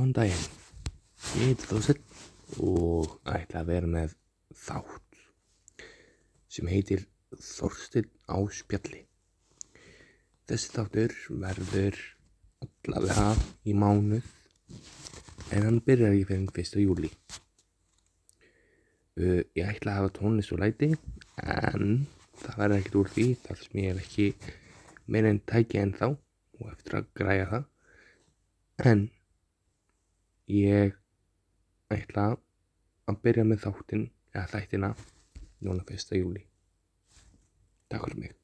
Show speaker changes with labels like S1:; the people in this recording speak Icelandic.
S1: Góðan daginn, ég heiti Þórsett og ætla að vera með þátt sem heitir Þorsteinn á spjalli. Þessi þáttur verður allavega í mánuð en hann byrjar ekki fyrir 1. júli. Ég ætla að hafa tónlist og læti en það verður ekkert úr því þar sem ég er ekki meira en tæki en þá og eftir að græja það. En ég ætla að byrja með þáttinn eða þættina núna 1. júli. Takk fyrir mig.